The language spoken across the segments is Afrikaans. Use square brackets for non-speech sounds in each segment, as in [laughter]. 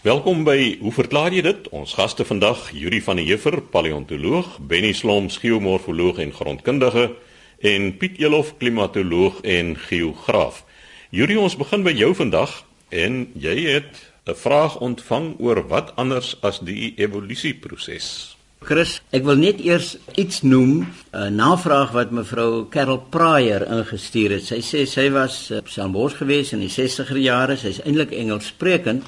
Welkom by Hoe verklaar jy dit? Ons gaste vandag, Yuri van der Heever, paleontoloog, Benny Slom, geomorfoloog en grondkundige en Piet Elof, klimatoloog en geograaf. Yuri, ons begin by jou vandag en jy het 'n vraag ontvang oor wat anders as die evolusieproses. Chris, ek wil net eers iets noem, 'n navraag wat mevrou Carol Pryor ingestuur het. Sy sê sy was op Stellenbosch gewees in die 60er jare. Sy's eintlik Engels sprekend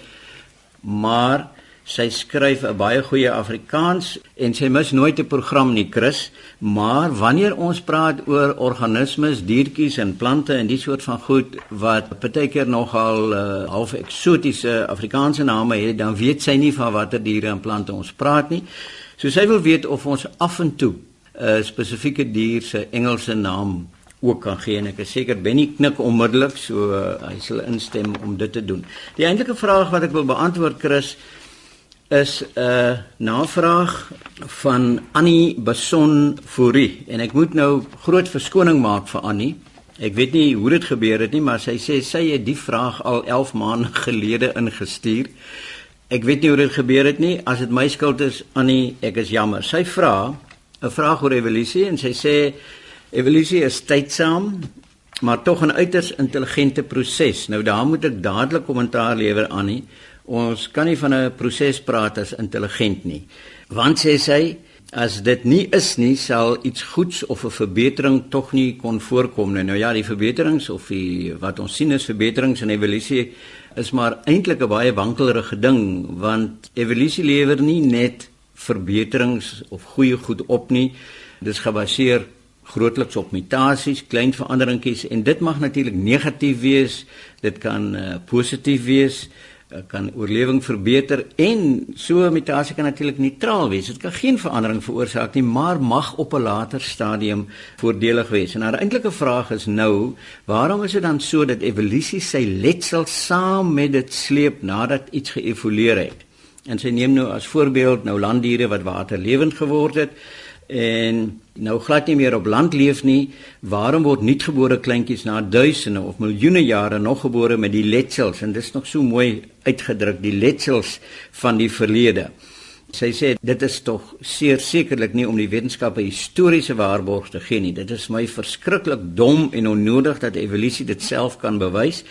maar sy skryf 'n baie goeie Afrikaans en sy mis nooit 'n program nie, Chris. Maar wanneer ons praat oor organismes, diertjies en plante en die soort van goed wat partykeer nogal uh, half eksotiese Afrikaanse name het, dan weet sy nie van watter diere en plante ons praat nie. So sy wil weet of ons af en toe 'n uh, spesifieke dier se Engelse naam ook kan gee en ek is seker Benny knik onmiddellik so uh, hy sal instem om dit te doen. Die eintlike vraag wat ek wil beantwoord Chris is 'n uh, navraag van Annie Bason Fourie en ek moet nou groot verskoning maak vir Annie. Ek weet nie hoe dit gebeur het nie, maar sy sê sy het die vraag al 11 maande [laughs] gelede ingestuur. Ek weet nie hoe dit gebeur het nie. As dit my skuld is, Annie, ek is jammer. Sy vra 'n vraag oor evolusie en sy sê Evolusie is tydsaam, maar tog 'n uiters intelligente proses. Nou daar moet ek dadelik kommentaar lewer aan nie. Ons kan nie van 'n proses praat as intelligent nie. Want sê sy, as dit nie is nie, sal iets goeds of 'n verbetering tog nie kon voorkom nie. Nou ja, die verbeterings of die wat ons sien is verbeterings in evolusie is maar eintlik 'n baie wankelrige ding, want evolusie lewer nie net verbeterings of goeie goed op nie. Dit is gebaseer grootliks op mutasies, klein veranderingkies en dit mag natuurlik negatief wees, dit kan uh, positief wees, uh, kan oorlewing verbeter en so 'n mutasie kan natuurlik neutraal wees. Dit kan geen verandering veroorsaak nie, maar mag op 'n later stadium voordelig wees. En nou, 'n eintlike vraag is nou, waarom is dit dan so dat evolusie sy letsel saam met dit sleep nadat iets geëvolueer het? En sy neem nou as voorbeeld nou landdiere wat waterlewend geword het en nou glad nie meer op land leef nie, waarom word nuutgebore kleintjies na duisende of miljoene jare nog gebore met die letsels en dit is nog so mooi uitgedruk die letsels van die verlede. Sy sê dit is tog seer sekerlik nie om die wetenskappe historiese waarborg te gee nie. Dit is my verskriklik dom en onnodig dat evolusie dit self kan bewys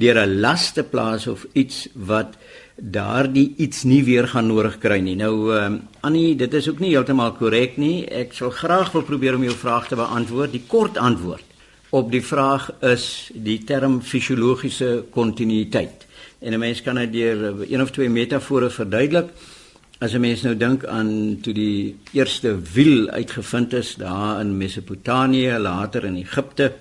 deur 'n las te plaas of iets wat daardie iets nie weer gaan nodig kry nie. Nou ehm uh, Annie, dit is ook nie heeltemal korrek nie. Ek sal graag wil probeer om jou vraag te beantwoord. Die kort antwoord op die vraag is die term fisiologiese kontinuïteit. En 'n mens kan dit deur een of twee metafore verduidelik. As 'n mens nou dink aan toe die eerste wiel uitgevind is daar in Mesopotamië, later in Egipte,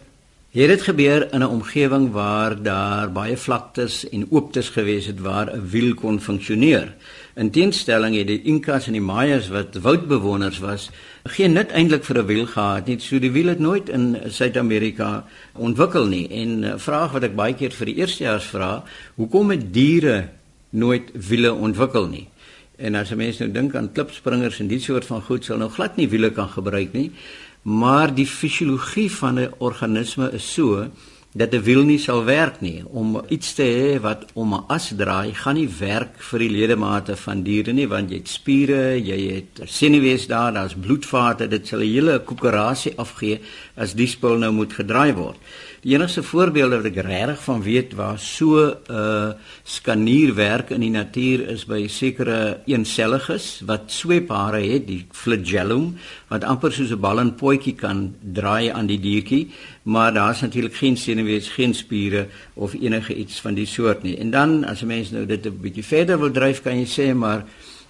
Het gebeur in 'n omgewing waar daar baie vlaktes en ooptes gewees het waar 'n wiel kon funksioneer. In teenstelling het die Inkas en die Mayas wat woudbewoners was, geen nut eintlik vir 'n wiel gehad nie. So die wiel het nooit in Suid-Amerika ontwikkel nie. En 'n vraag wat ek baie keer vir die eerstejaars vra, hoekom het diere nooit wiele ontwikkel nie? En as mense nou dink aan klipspringers en die soort van goed, sal nou glad nie wiele kan gebruik nie maar die fisiologie van 'n organisme is so dat 'n wiel nie sal werk nie om iets te hê wat om 'n as draai gaan nie werk vir die ledemate van diere nie want jy het spiere, jy het senuwees daar, daar's bloedvate, dit sal 'n hele koöperasie afgee as die spul nou moet gedraai word. Die enigste voorbeelde wat ek regtig van weet waar so 'n uh, skanier werk in die natuur is by sekere eenselliges wat sweephare het, die flagellum wat amper soos 'n bal en potjie kan draai aan die diertjie, maar daar's natuurlik geen senuwees, geen spiere of enige iets van die soort nie. En dan as 'n mens nou dit 'n bietjie verder wil dryf, kan jy sê maar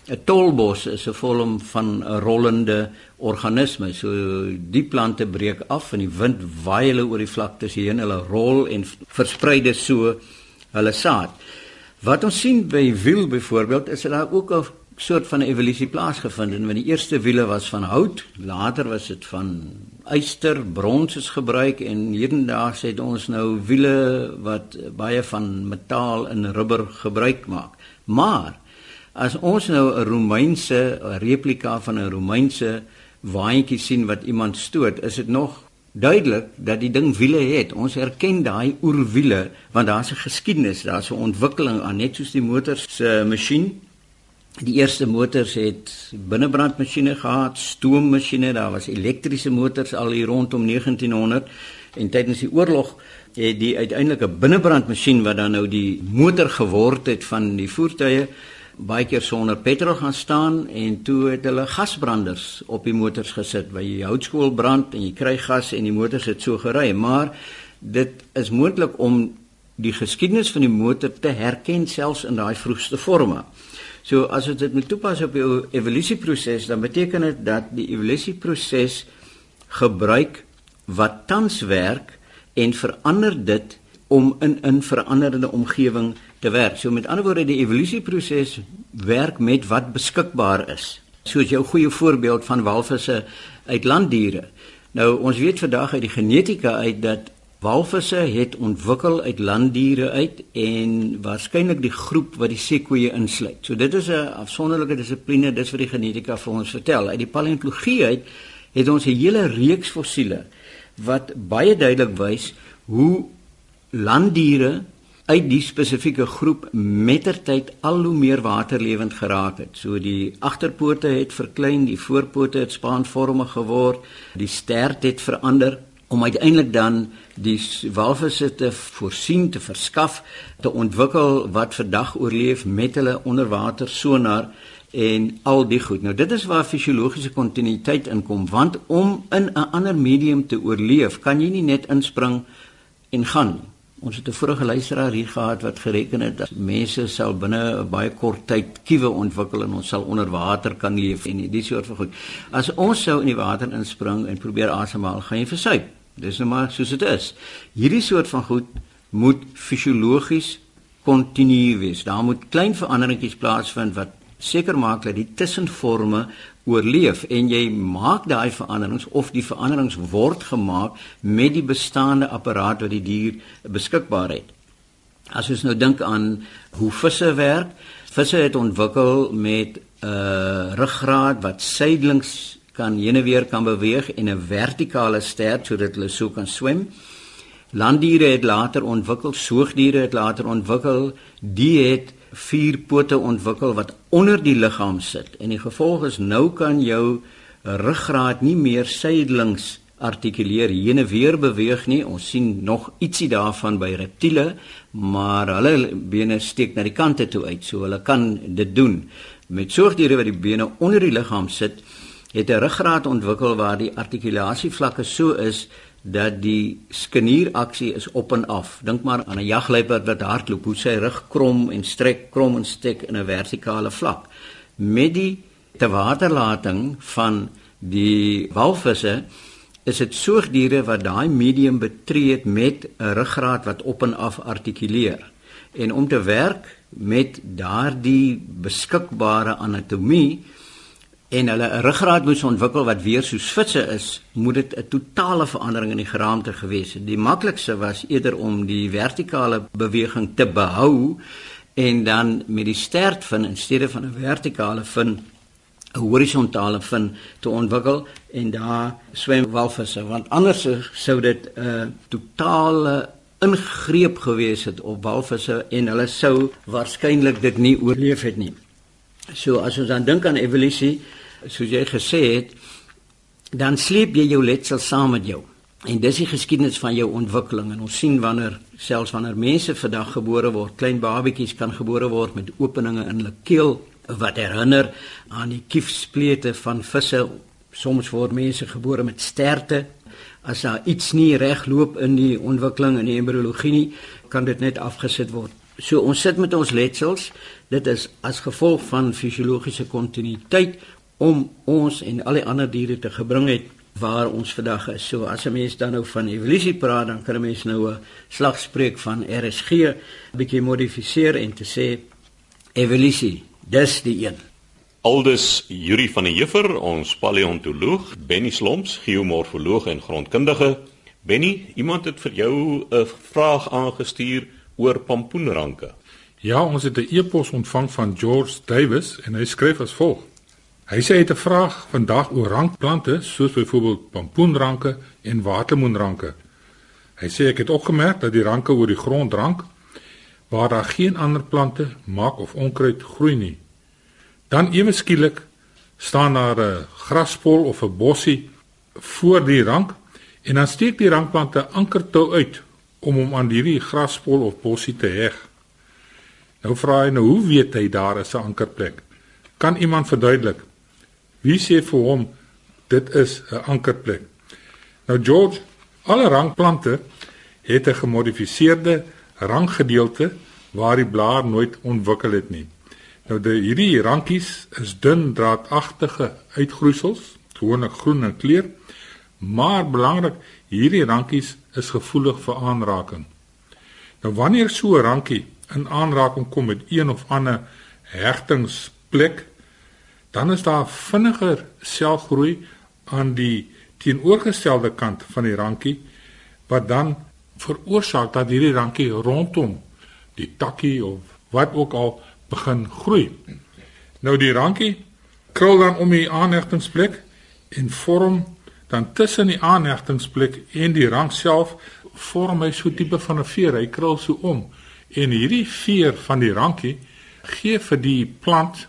'n tolbos is 'n vorm van 'n rollende organisme. So die plante breek af en die wind waai hulle oor die vlaktes heen, hulle rol en versprei dit so hulle saad. Wat ons sien by wiel byvoorbeeld is dat daar ook 'n soort van evolusie plaasgevind het. Want die eerste wiele was van hout, later was dit van yster, brons is gebruik en hierdendaags het ons nou wiele wat baie van metaal en rubber gebruik maak. Maar As ons nou 'n Romeinse replika van 'n Romeinse waantjie sien wat iemand stoot, is dit nog duidelik dat die ding wiele het. Ons erken daai oerwiele want daar's 'n geskiedenis, daar's 'n ontwikkeling aan net soos die motors se masjien. Die eerste motors het binnebrandmasjiene gehad, stoommasjiene, daar was elektriese motors al hier rondom 1900 en tydens die oorlog het die uiteindelike binnebrandmasjien wat dan nou die motor geword het van die voertuie baie keer sonder petrol gaan staan en toe het hulle gasbranders op die motors gesit by die houtskool brand en jy kry gas en die motors het so gery maar dit is moontlik om die geskiedenis van die motor te herken selfs in daai vroegste forme. So as ons dit moet toepas op die evolusieproses dan beteken dit dat die evolusieproses gebruik wat tans werk en verander dit om in 'n veranderende omgewing te werk. So met ander woorde die evolusieproses werk met wat beskikbaar is. Soos jou goeie voorbeeld van walvisse uit landdiere. Nou ons weet vandag uit die genetika uit dat walvisse het ontwikkel uit landdiere uit en waarskynlik die groep wat die seekoeie insluit. So dit is 'n afsonderlike dissipline, dis wat die genetika vir ons vertel. Uit die paleontologie uit het ons 'n hele reeks fossiele wat baie duidelik wys hoe landdiere uit die spesifieke groep mettertyd al hoe meer waterlewend geraak het. So die agterpote het verklein, die voorpote het spaanvormig geword, die stert het verander om uiteindelik dan die walvisse te voorsien te verskaf te ontwikkel wat vandag oorleef met hulle onderwater sonar en al die goed. Nou dit is waar fisiologiese kontinuïteit inkom want om in 'n ander medium te oorleef, kan jy nie net inspring en gaan nie. Ons het 'n vorige luisteraar hier gehad wat gereken het dat mense sal binne 'n baie kort tyd kiewe ontwikkel en ons sal onder water kan leef en die soort van goed. As ons sou in die water inspring en probeer asemhaal, gaan jy versuip. Dis nou maar soos dit is. Hierdie soort van goed moet fisiologies kontinu wees. Daar moet klein veranderingkies plaasvind wat seker maak dat die tussenforme oorleef en jy maak daai veranderings of die veranderings word gemaak met die bestaande apparaat wat die dier beskikbaar het. As ons nou dink aan hoe visse werk, visse het ontwikkel met 'n uh, ruggraat wat suidelings kan heen en weer kan beweeg en 'n vertikale stert sodat hulle so kan swem. Landdiere het later ontwikkel, soogdiere het later ontwikkel, die het vier pote ontwikkel wat onder die liggaam sit. En die gevolg is nou kan jou ruggraat nie meer suidelings artikuleer heen en weer beweeg nie. Ons sien nog ietsie daarvan by reptiele, maar hulle bene steek na die kante toe uit, so hulle kan dit doen. Met soogdiere wat die bene onder die liggaam sit, het 'n ruggraat ontwikkel waar die artikulasievlakke so is dat die skenieraksie is op en af. Dink maar aan 'n jagluiperd wat hardloop, hoe sy rug krom en strek, krom en steek in 'n vertikale vlak. Met die te waterlating van die walvisse is dit soogdiere wat daai medium betree het met 'n ruggraat wat op en af artikuleer. En om te werk met daardie beskikbare anatomie en hulle 'n ruggraat moes ontwikkel wat weer soos visse is, moet dit 'n totale verandering in die geraamte gewees het. Die maklikste was eerder om die vertikale beweging te behou en dan met die stert van in steede van 'n vertikale fin 'n horisontale fin te ontwikkel en daar swem walvisse want anders sou dit 'n totale ingreep gewees het op walvisse en hulle sou waarskynlik dit nie oorleef het nie. So as ons dan dink aan evolusie, soos jy gesê het, dan sleep jy jou letsel saam met jou. En dis die geskiedenis van jou ontwikkeling en ons sien wanneer selfs wanneer mense vandag gebore word, klein babetjies kan gebore word met openinge in hulle keel wat herinner aan die kiefsplete van visse. Soms word mense gebore met sterte. As daar iets nie reg loop in die ontwikkeling in die embriologie nie, kan dit net afgesit word. So ons sit met ons letsels. Dit is as gevolg van fisiologiese kontinuïteit om ons en al die ander diere te gebring het waar ons vandag is. So as 'n mens dan nou van evolusie praat, dan kan 'n mens nou 'n slag spreek van RSG, 'n bietjie modifiseer en te sê evolusie, dis die een. Aldus Yuri van der Heever, ons paleontoloog, Benny Slomps, geomorfoloog en grondkundige. Benny, iemand het vir jou 'n vraag aangestuur oor pampoenranke. Ja, ons het 'n e-pos ontvang van George Davis en hy skryf as volg: Hy sê hy het 'n vraag vandag oor rankplante soos byvoorbeeld pampoenranke en watermoenranke. Hy sê ek het opgemerk dat die ranke oor die grond rank waar daar geen ander plante, mak of onkruid groei nie. Dan ewe skielik staan daar 'n graspol of 'n bossie voor die rank en dan steek die rankplante ankertou uit om hom aan hierdie graspol of bossie te heg. Nou vra hy nou hoe weet hy daar is 'n ankerplek? Kan iemand verduidelik? Wie sê vir hom dit is 'n ankerplek? Nou George, alle rankplante het 'n gemodifiseerde rankgedeelte waar die blaar nooit ontwikkel het nie. Nou die hierdie rankies is dun draadagtige uitgroeisels, gewoonlik groen in kleur, maar belangrik, hierdie rankies is gevoelig vir aanraking. Nou wanneer so 'n rankie in aanraking kom met een of ander hegtingsplek, dan is daar vinniger selgroei aan die teenoorgestelde kant van die rankie wat dan veroorsaak dat hierdie rankie rondom die takkie of wat ook al begin groei. Nou die rankie krul dan om die aanhegtingsplek en vorm dan tussen die aanhegtingsplek en die rank self vorm hy so tipe van 'n veer. Hy krul so om en hierdie veer van die rankie gee vir die plant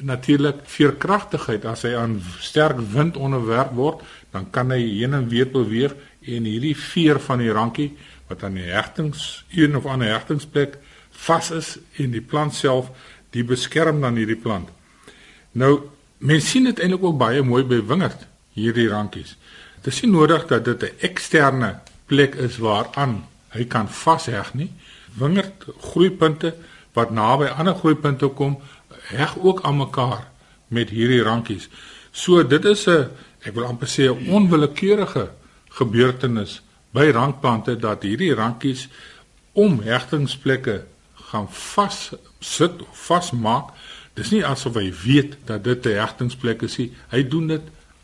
natuurlik veerkragtigheid as hy aan sterk wind onderwerp word, dan kan hy heen en weer beweeg en hierdie veer van die rankie wat aan die hegtings een of ander hegtingsplek vas is en die plant self die beskerm dan hierdie plant. Nou mens sien dit eintlik ook baie mooi by wingerd hierdie rankies. Dit is nie nodig dat dit 'n eksterne plek is waaraan hy kan vasheg nie. Wingerd groeipunte wat naby ander groeipunte kom, heg ook aan mekaar met hierdie rankies. So dit is 'n ek wil amper sê 'n onwillekeurige gebeurtenis by rankplante dat hierdie rankies om hegtingsplekke gaan vas sit of vasmaak. Dis nie asof hy weet dat dit 'n hegtingsplek is nie. Hy doen dit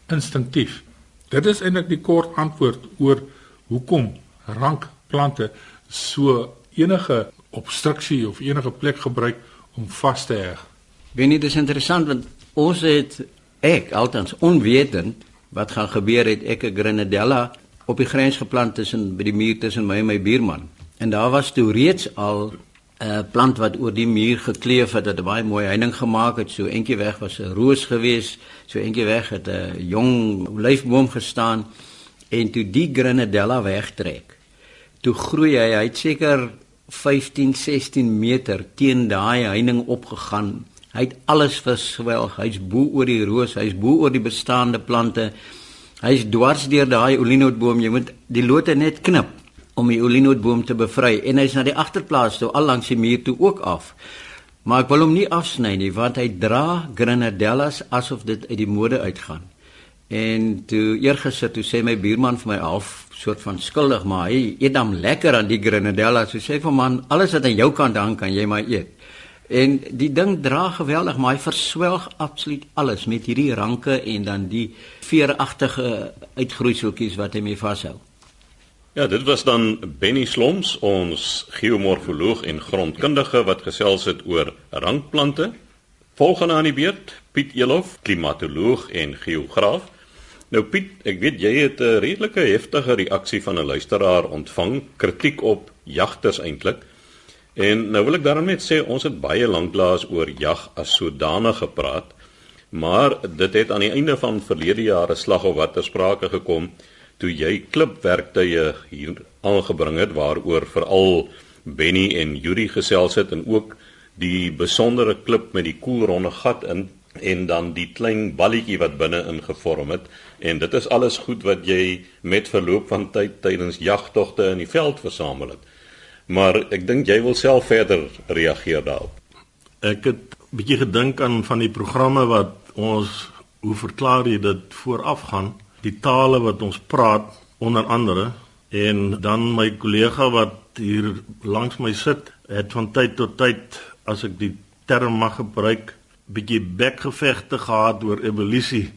instinktief. Dit is eintlik die kort antwoord oor hoekom rankplante so enige obstruksie of enige plek gebruik om vas te heg. Weet nie dis interessant want ons het ek altens onwetend wat gaan gebeur het ek 'n grenadella op die grens geplant tussen by die muur tussen my en my buurman. En daar was toe reeds al 'n uh, plant wat oor die muur gekleef het, het 'n baie mooi heining gemaak het. So eentjie weg was 'n roos gewees, so eentjie weg het 'n jong olyfboom gestaan en toe die grenadella wegtrek. Toe groei hy, hy het seker 15, 16 meter teen daai heining opgegaan Hy het alles verswelg. Hy's bo oor die roos, hy's bo oor die bestaande plante. Hy's dwars deur daai olienootboom. Jy moet die lote net knip om die olienootboom te bevry en hy's na die agterplaas toe al langs die muur toe ook af. Maar ek wil hom nie afsny nie want hy dra grenadellas asof dit uit die mode uitgaan. En toe eergister toe sê my buurman vir my half soort van skuldig maar hy eet dan lekker aan die grenadellas. So sê vir man, alles wat aan jou kant hang kan jy maar eet. En die ding dra geweldig, maar hy verswelg absoluut alles met hierdie ranke en dan die veeragtige uitgroeiseltjies wat hy mee vashou. Ja, dit was dan Benny Sloms, ons geomorfoloog en grondkundige wat gesels het oor rankplante. Volgende aan die beurt, Piet Elof, klimatoloog en geograaf. Nou Piet, ek weet jy het 'n redelike heftige reaksie van 'n luisteraar ontvang, kritiek op jagters eintlik. En nou wil ek daarom net sê ons het baie lanklaas oor jag as sodanig gepraat, maar dit het aan die einde van verlede jaar 'n slag of watter sprake gekom toe jy klipwerktuie hier aangebring het waaroor veral Benny en Yuri gesels het en ook die besondere klip met die koelronde gat in en dan die klein balletjie wat binne ingevorm het. En dit is alles goed wat jy met verloop van tyd tydens jagtogte in die veld versamel het maar ek dink jy wil self verder reageer daarop. Ek het 'n bietjie gedink aan van die programme wat ons hoe verklaar jy dit vooraf gaan, die tale wat ons praat onder andere en dan my kollega wat hier langs my sit, het van tyd tot tyd as ek die term mag gebruik, bietjie bekgevegte gehad oor evolusie.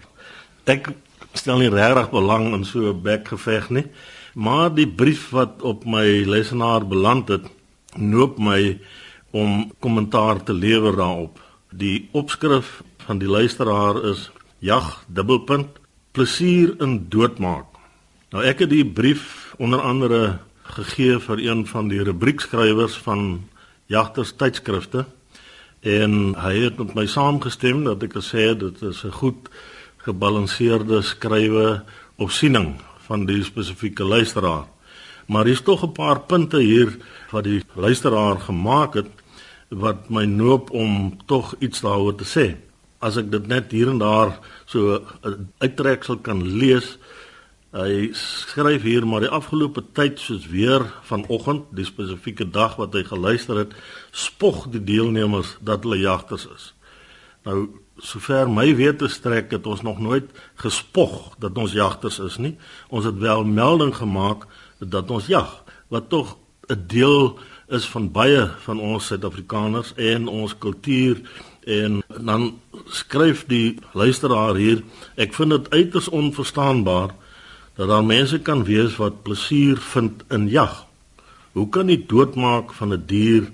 Ek stel nie regtig belang in so 'n bekgeveg nie. Maar die brief wat op my lesenaar beland het, noop my om kommentaar te lewer daarop. Die opskrif van die luisteraar is jag dubbelpunt plesier in doodmaak. Nou ek het die brief onder andere gegee vir een van die rubriekskrywers van Jagters tydskrifte en hy het met my saamgestem dat ek gesê dit is 'n goed gebalanseerde skrywe opsiening van die spesifieke luisteraar. Maar hier's tog 'n paar punte hier wat die luisteraar gemaak het wat my noop om tog iets daaroor te sê. As ek dit net hier en daar so uittreksel kan lees, hy skryf hier maar die afgelope tyd soos weer vanoggend, die spesifieke dag wat hy geluister het, spog die deelnemers dat hulle jagters is. Nou sover my wete strek het ons nog nooit gespog dat ons jagters is nie. Ons het wel melding gemaak dat ons jag, wat tog 'n deel is van baie van ons Suid-Afrikaners en ons kultuur en dan skryf die luisteraar hier ek vind dit uiters onverstaanbaar dat daar mense kan wees wat plesier vind in jag. Hoe kan die doodmaak van 'n die dier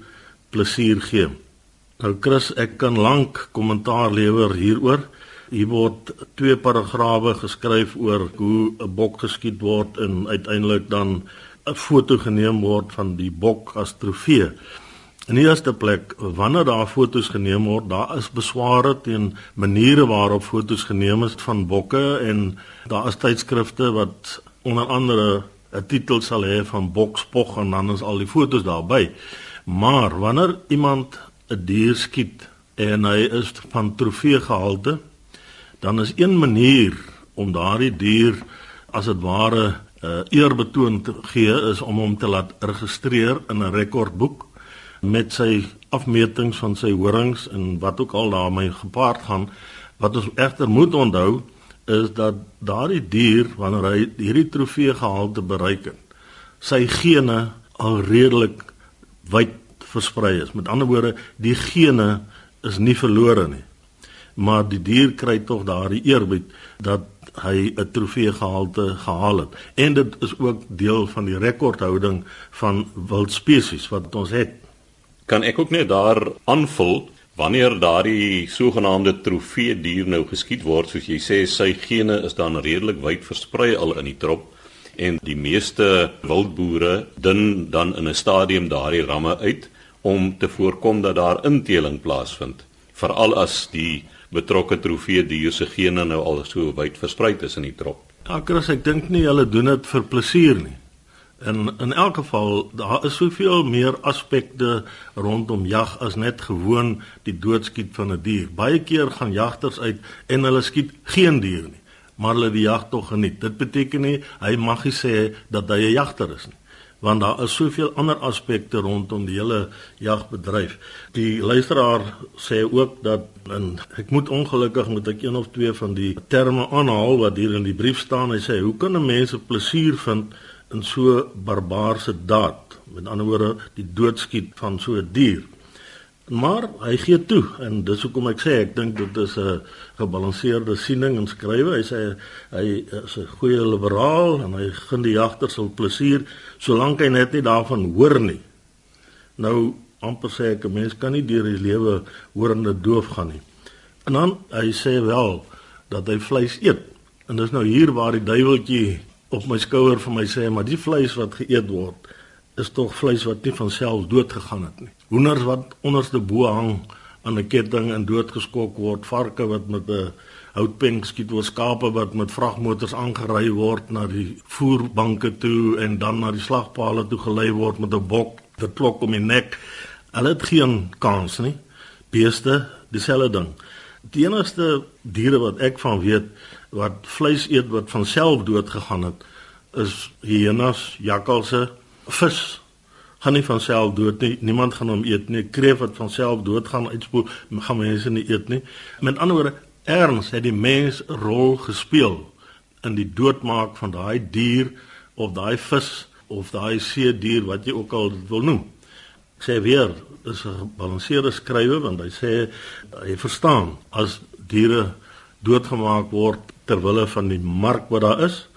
plesier gee? Nou Chris, ek kan lank kommentaar lewer hieroor. Hier word twee paragrawe geskryf oor hoe 'n bok geskiet word en uiteindelik dan 'n foto geneem word van die bok as trofee. In die eerste plek, wanneer daar foto's geneem word, daar is besware teen maniere waarop foto's geneem is van bokke en daar is tydskrifte wat onder andere 'n titel sal hê van bokspog en dan is al die foto's daarby. Maar wanneer iemand 'n dier skiet en hy is van trofee gehalte, dan is een manier om daardie dier as dit ware uh, eerbetoon te gee is om hom te laat registreer in 'n rekordboek met sy afmetings van sy horings en wat ook al daarmee gepaard gaan. Wat ons egter moet onthou is dat daardie dier wanneer hy hierdie trofee gehalte bereik het, sy gene al redelik wyd versprei is. Met ander woorde, die gene is nie verlore nie. Maar die dier kry tog daardie eerbied dat hy 'n trofee gehalte gehaal het. En dit is ook deel van die rekordhouding van wild spesies wat ons het. Kan ek ook net daar aanvul wanneer daardie sogenaamde trofee dier nou geskiet word, soos jy sê, sy gene is dan redelik wyd versprei al in die trop en die meeste wildboere dun dan in 'n stadium daardie ramme uit om te voorkom dat daar inteling plaasvind veral as die betrokke trofee dier se gene nou al so wyd versprei is in die trop. Ja, Chris, ek dink nie hulle doen dit vir plesier nie. En in elk geval, daar is soveel meer aspekte rondom jag as net gewoon die doodskiet van 'n die dier. Baie keer gaan jagters uit en hulle skiet geen dier nie, maar hulle die jag tog geniet. Dit beteken nie hy mag nie sê dat hy 'n jagter is nie want daar is soveel ander aspekte rondom die hele jagbedryf. Die luisteraar sê ook dat en ek moet ongelukkig moet ek een of twee van die terme aanhaal wat hier in die brief staan. Hy sê hoe kan 'n mens plesier vind in so barbaarse daad? Met ander woorde, die doodskiet van so 'n dier. Maar hy gee toe en dis hoekom ek sê ek dink dit is 'n gebalanseerde siening en skrywe. Hy sê hy is 'n goeie liberaal en hy gun die jagters hul plesier solank hy net nie daarvan hoor nie. Nou amper sê ek 'n mens kan nie deur die lewe hoorende doof gaan nie. En dan hy sê wel dat hy vleis eet. En dis nou hier waar die duiweltjie op my skouer vir my sê maar die vleis wat geëet word is tog vleis wat nie van self dood gegaan het nie. Hoenders wat onderste bo hang aan 'n ketting en doodgeskok word, varke wat met 'n houtpen skiet word, skape wat met vragmotors aangery word na die voerbanke toe en dan na die slagpale toe gelei word met 'n bok, dit klok om die nek. Hulle het geen kans nie. Beeste, dieselfde ding. Die enigste diere wat ek van weet wat vleis eet wat van self dood gegaan het, is hyenas, jakkalse, vis gaan nie van self dood nie. Niemand gaan hom eet nie. Kreef wat van self dood gaan uitspoel, gaan mense nie eet nie. Met ander woorde, erns het die mens rol gespeel in die doodmaak van daai dier of daai vis of daai see dier wat jy ook al wil noem. Ek sê weer, dis 'n gebalanseerde skrywe want hy sê hy verstaan as diere doodgemaak word ter wille van die mark wat daar is.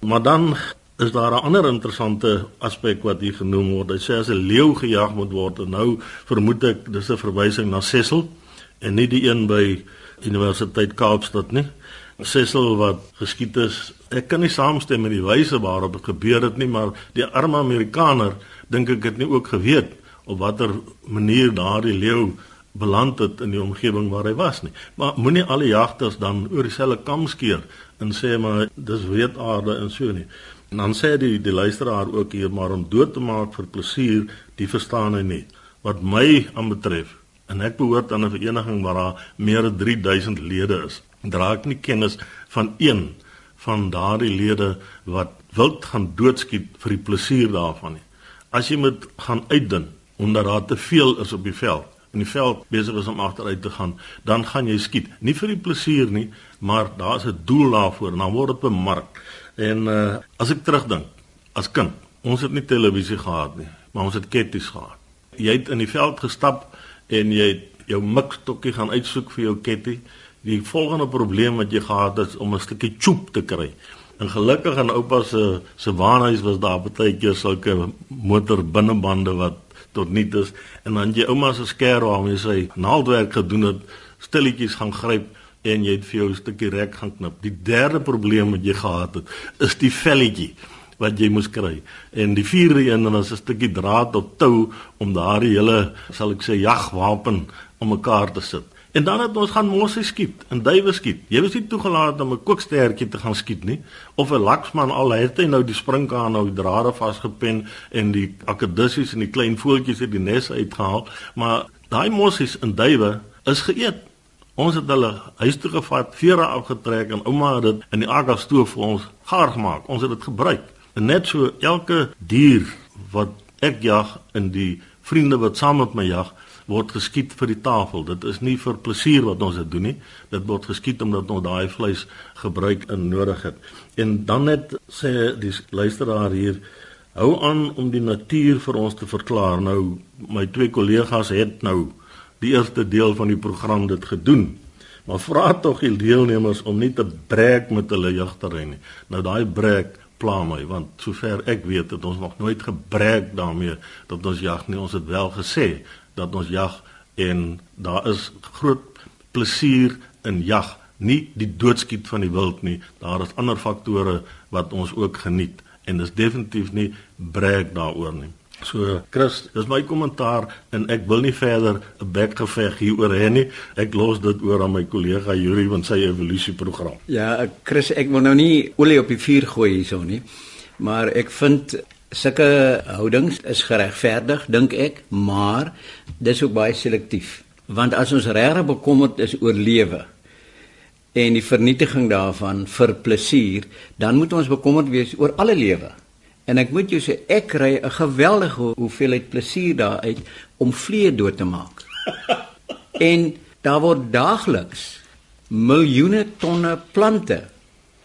Maar dan is daar 'n ander interessante aspek wat hier genoem word. Hy sê as 'n leeu gejag moet word en nou vermoed ek dis 'n verwysing na Cecil en nie die een by Universiteit Kaapstad nie. Cecil wat geskiet is. Ek kan nie saamstem met die wyse waarop dit gebeur het nie, maar die arme Amerikaner dink ek het nie ook geweet op watter manier daardie leeu beland het in die omgewing waar hy was nie. Maar moenie alle jagters dan oor dieselfde kam skeer en sê maar dis weetaarde en so nie. En dan sê die die luisteraar ook hier maar om dood te maak vir plesier, die verstaan hy nie. Wat my aanbetref, en ek behoort aan 'n vereniging waar daar meer as 3000 lede is, dra ek nie kennis van een van daardie lede wat wild gaan doodskiet vir die plesier daarvan nie. As jy moet gaan uitdin omdat daar te veel is op die veld, in die veld besig is om agteruit te gaan, dan gaan jy skiet. Nie vir die plesier nie, maar daar's 'n doel daarvoor en dan word dit bemark. En uh as ek terugdink, as kind, ons het nie televisie gehad nie, maar ons het ketties gehad. Jy het in die veld gestap en jy het jou mikstokkie gaan uitsoek vir jou kettie. Die volgende probleem wat jy gehad het is om 'n stukkie choop te kry. En gelukkig in oupa se se waanhuis was daar baie keer sulke motor binnebande wat tot niet is en dan jy ouma se skerp waarmee sy naaldwerk gedoen het stilletjies gaan gryp en jy het vir jou 'n stukkie rek gaan knip. Die derde probleem wat jy gehad het is die velletjie wat jy moes kry. En die vierde een dan is 'n stukkie draad of tou om daardie hele sal ek sê jagwapen om mekaar te sit. En dan het ons gaan mosse skiet en duwe skiet. Jy was nie toegelaat om 'n kookstertjie te gaan skiet nie of 'n laksman al het hy nou die springkaan nou die drade vasgepen en die akedissies en die klein voeltjies uit die nes uitgehaal, maar daai mosse en duwe is geëet. Ons het hulle huis toe gevat, vere afgetrek en ouma het dit in die aga stoof vir ons gaar gemaak. Ons het dit gebruik. En net so elke dier wat ek jag in die vriende wat saam met my jag, word geskiet vir die tafel. Dit is nie vir plesier wat ons dit doen nie. Dit word geskiet omdat ons daai vleis gebruik en nodig het. En dan net sê die luisteraar hier hou aan om die natuur vir ons te verklaar. Nou my twee kollegas het nou die eerste deel van die program dit gedoen. Maar vra tog die deelnemers om nie te breek met hulle jagterrein nie. Nou daai breek pla my want sover ek weet het ons nog nooit gebreek daarmee dat ons jag nie ons het wel gesê dat ons jag en daar is groot plesier in jag. Nie die doodskiet van die wild nie. Daar is ander faktore wat ons ook geniet en dis definitief nie breek daaroor nie. So Chris dis my kommentaar en ek wil nie verder 'n bekgeveg hieroor hê nie. Ek los dit oor aan my kollega Yuri van sy evolusie program ja Chris ek wil nou nie olie op die vuur gooi hierso nie maar ek vind sulke houdings is geregverdig dink ek, maar dis ook baie selektief. Want as ons regtig bekommerd is oor lewe en die vernietiging daarvan vir plesier, dan moet ons bekommerd wees oor alle lewe. En ek moet jou sê ek kry 'n geweldige hoeveelheid plesier daaruit om vliee dood te maak. [laughs] en daar word daagliks miljoene tonne plante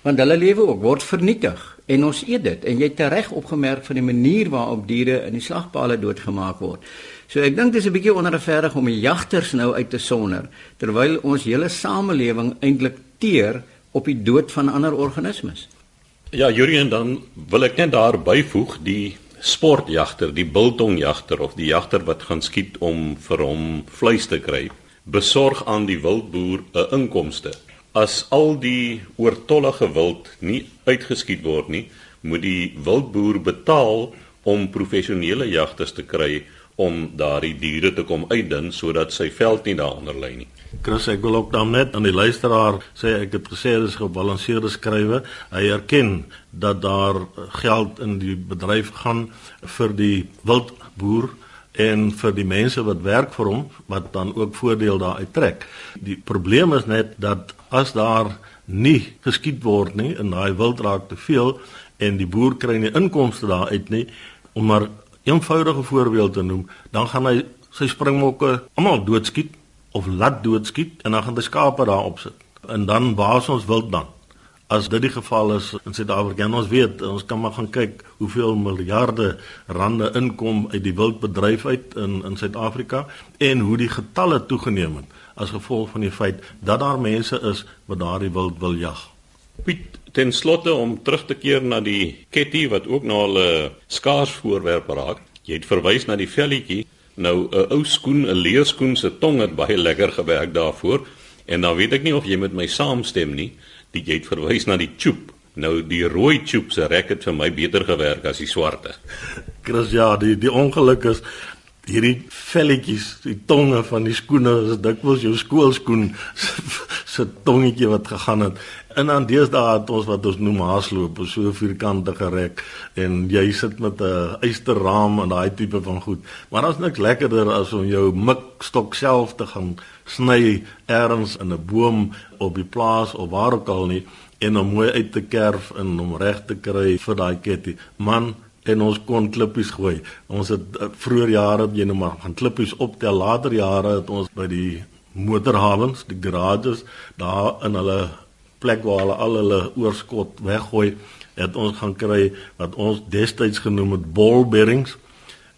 want hulle lewe ook word vernietig en ons eet dit en jy het reg opgemerk van die manier waarop diere in die slagpale doodgemaak word. So ek dink dis 'n bietjie onregverdig om die jagters nou uit te sonder terwyl ons hele samelewing eintlik teer op die dood van ander organismes. Ja, Jurien, dan wil ek net daar byvoeg die sportjagter, die biltongjagter of die jagter wat gaan skiet om vir hom vleis te kry, besorg aan die wildboer 'n inkomste as al die oortollige wild nie uitgeskiet word nie, moet die wildboer betaal om professionele jagters te kry om daardie diere te kom uitdin sodat sy veld nie daaronder lê nie. Chris, ek wil ook dan net aan die luisteraar sê ek het gesê dis gebalanseerde skrywe. Hy erken dat daar geld in die bedryf gaan vir die wildboer en vir die mense wat werk vir hom wat dan ook voordeel daaruit trek. Die probleem is net dat as daar nie geskiet word nie en daai wild raak te veel en die boer kry nie inkomste daaruit nie om maar eenvoudige voorbeeld te noem dan gaan hy sy springbokke almal doodskiet of laat doodskiet en dan gaan hy skape daarop sit en dan waar ons wild dan as dit die geval is in Suid-Afrika en ons weet ons kan maar gaan kyk hoeveel miljarde rande inkom uit die wildbedryf uit in in Suid-Afrika en hoe die getalle toegeneem het as gevolg van die feit dat daar mense is wat daardie wild wil jag. Piet, ten slotte om terug te keer na die ketty wat ook nou al 'n skaars voorwerp raak. Jy het verwys na die velletjie. Nou 'n ou skoen, 'n leerskoen se tong het baie lekker gewerk daarvoor En dan weet ek nie of jy met my saamstem nie, die jy het verwys na die tube. Nou die rooi tube se rek het vir my beter gewerk as die swarte. Chris ja, die die ongeluk is hierdie velletjies, die tonge van die skoene is dikwels jou skoolskoen se tongetjie wat gegaan het. En dan deesdae het ons wat ons noem haasloop, so vierkante gerek en jy sit met 'n eysterraam en daai tipe van goed. Maar daar's niks lekkerder as om jou mikstok self te gaan sny ergens in 'n boom op die plaas of waar ook al nie en om mooi uit te kerf en om reg te kry vir daai ketty. Man, en ons kon klippies gooi. Ons het uh, vroeër jare jy nou maar gaan klippies optel. Later jare het ons by die motorhawens, die garages, daar in hulle plek waar hulle al hulle oorskot weggooi, het ons gaan kry wat ons destyds genoem het ball bearings.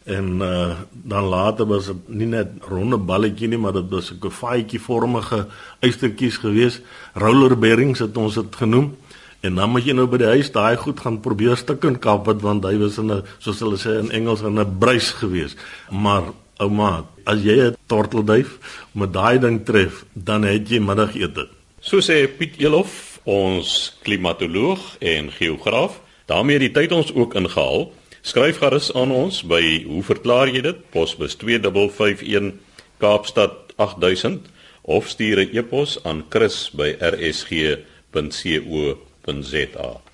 En uh, dan later was dit nie net ronde balletjie nie, maar dit was 'n kofaitjie vormige eystertjies geweest. Roller bearings het ons dit genoem. En dan moet jy nou by die huis daai goed gaan probeer stukken kap wat want hy was in 'n soos hulle sê in Engels in 'n bruis gewees. Maar ouma, as jy 'n tortelduif met daai ding tref, dan het jy middagete. So sê Piet Elof, ons klimatoloog en geograaf. daarmee die tyd ons ook ingehaal. Skryf gerus aan ons by hoe verklaar jy dit? Posbus 2551 Kaapstad 8000 of stuur 'n e-pos aan chris@rsg.co.za Zeta.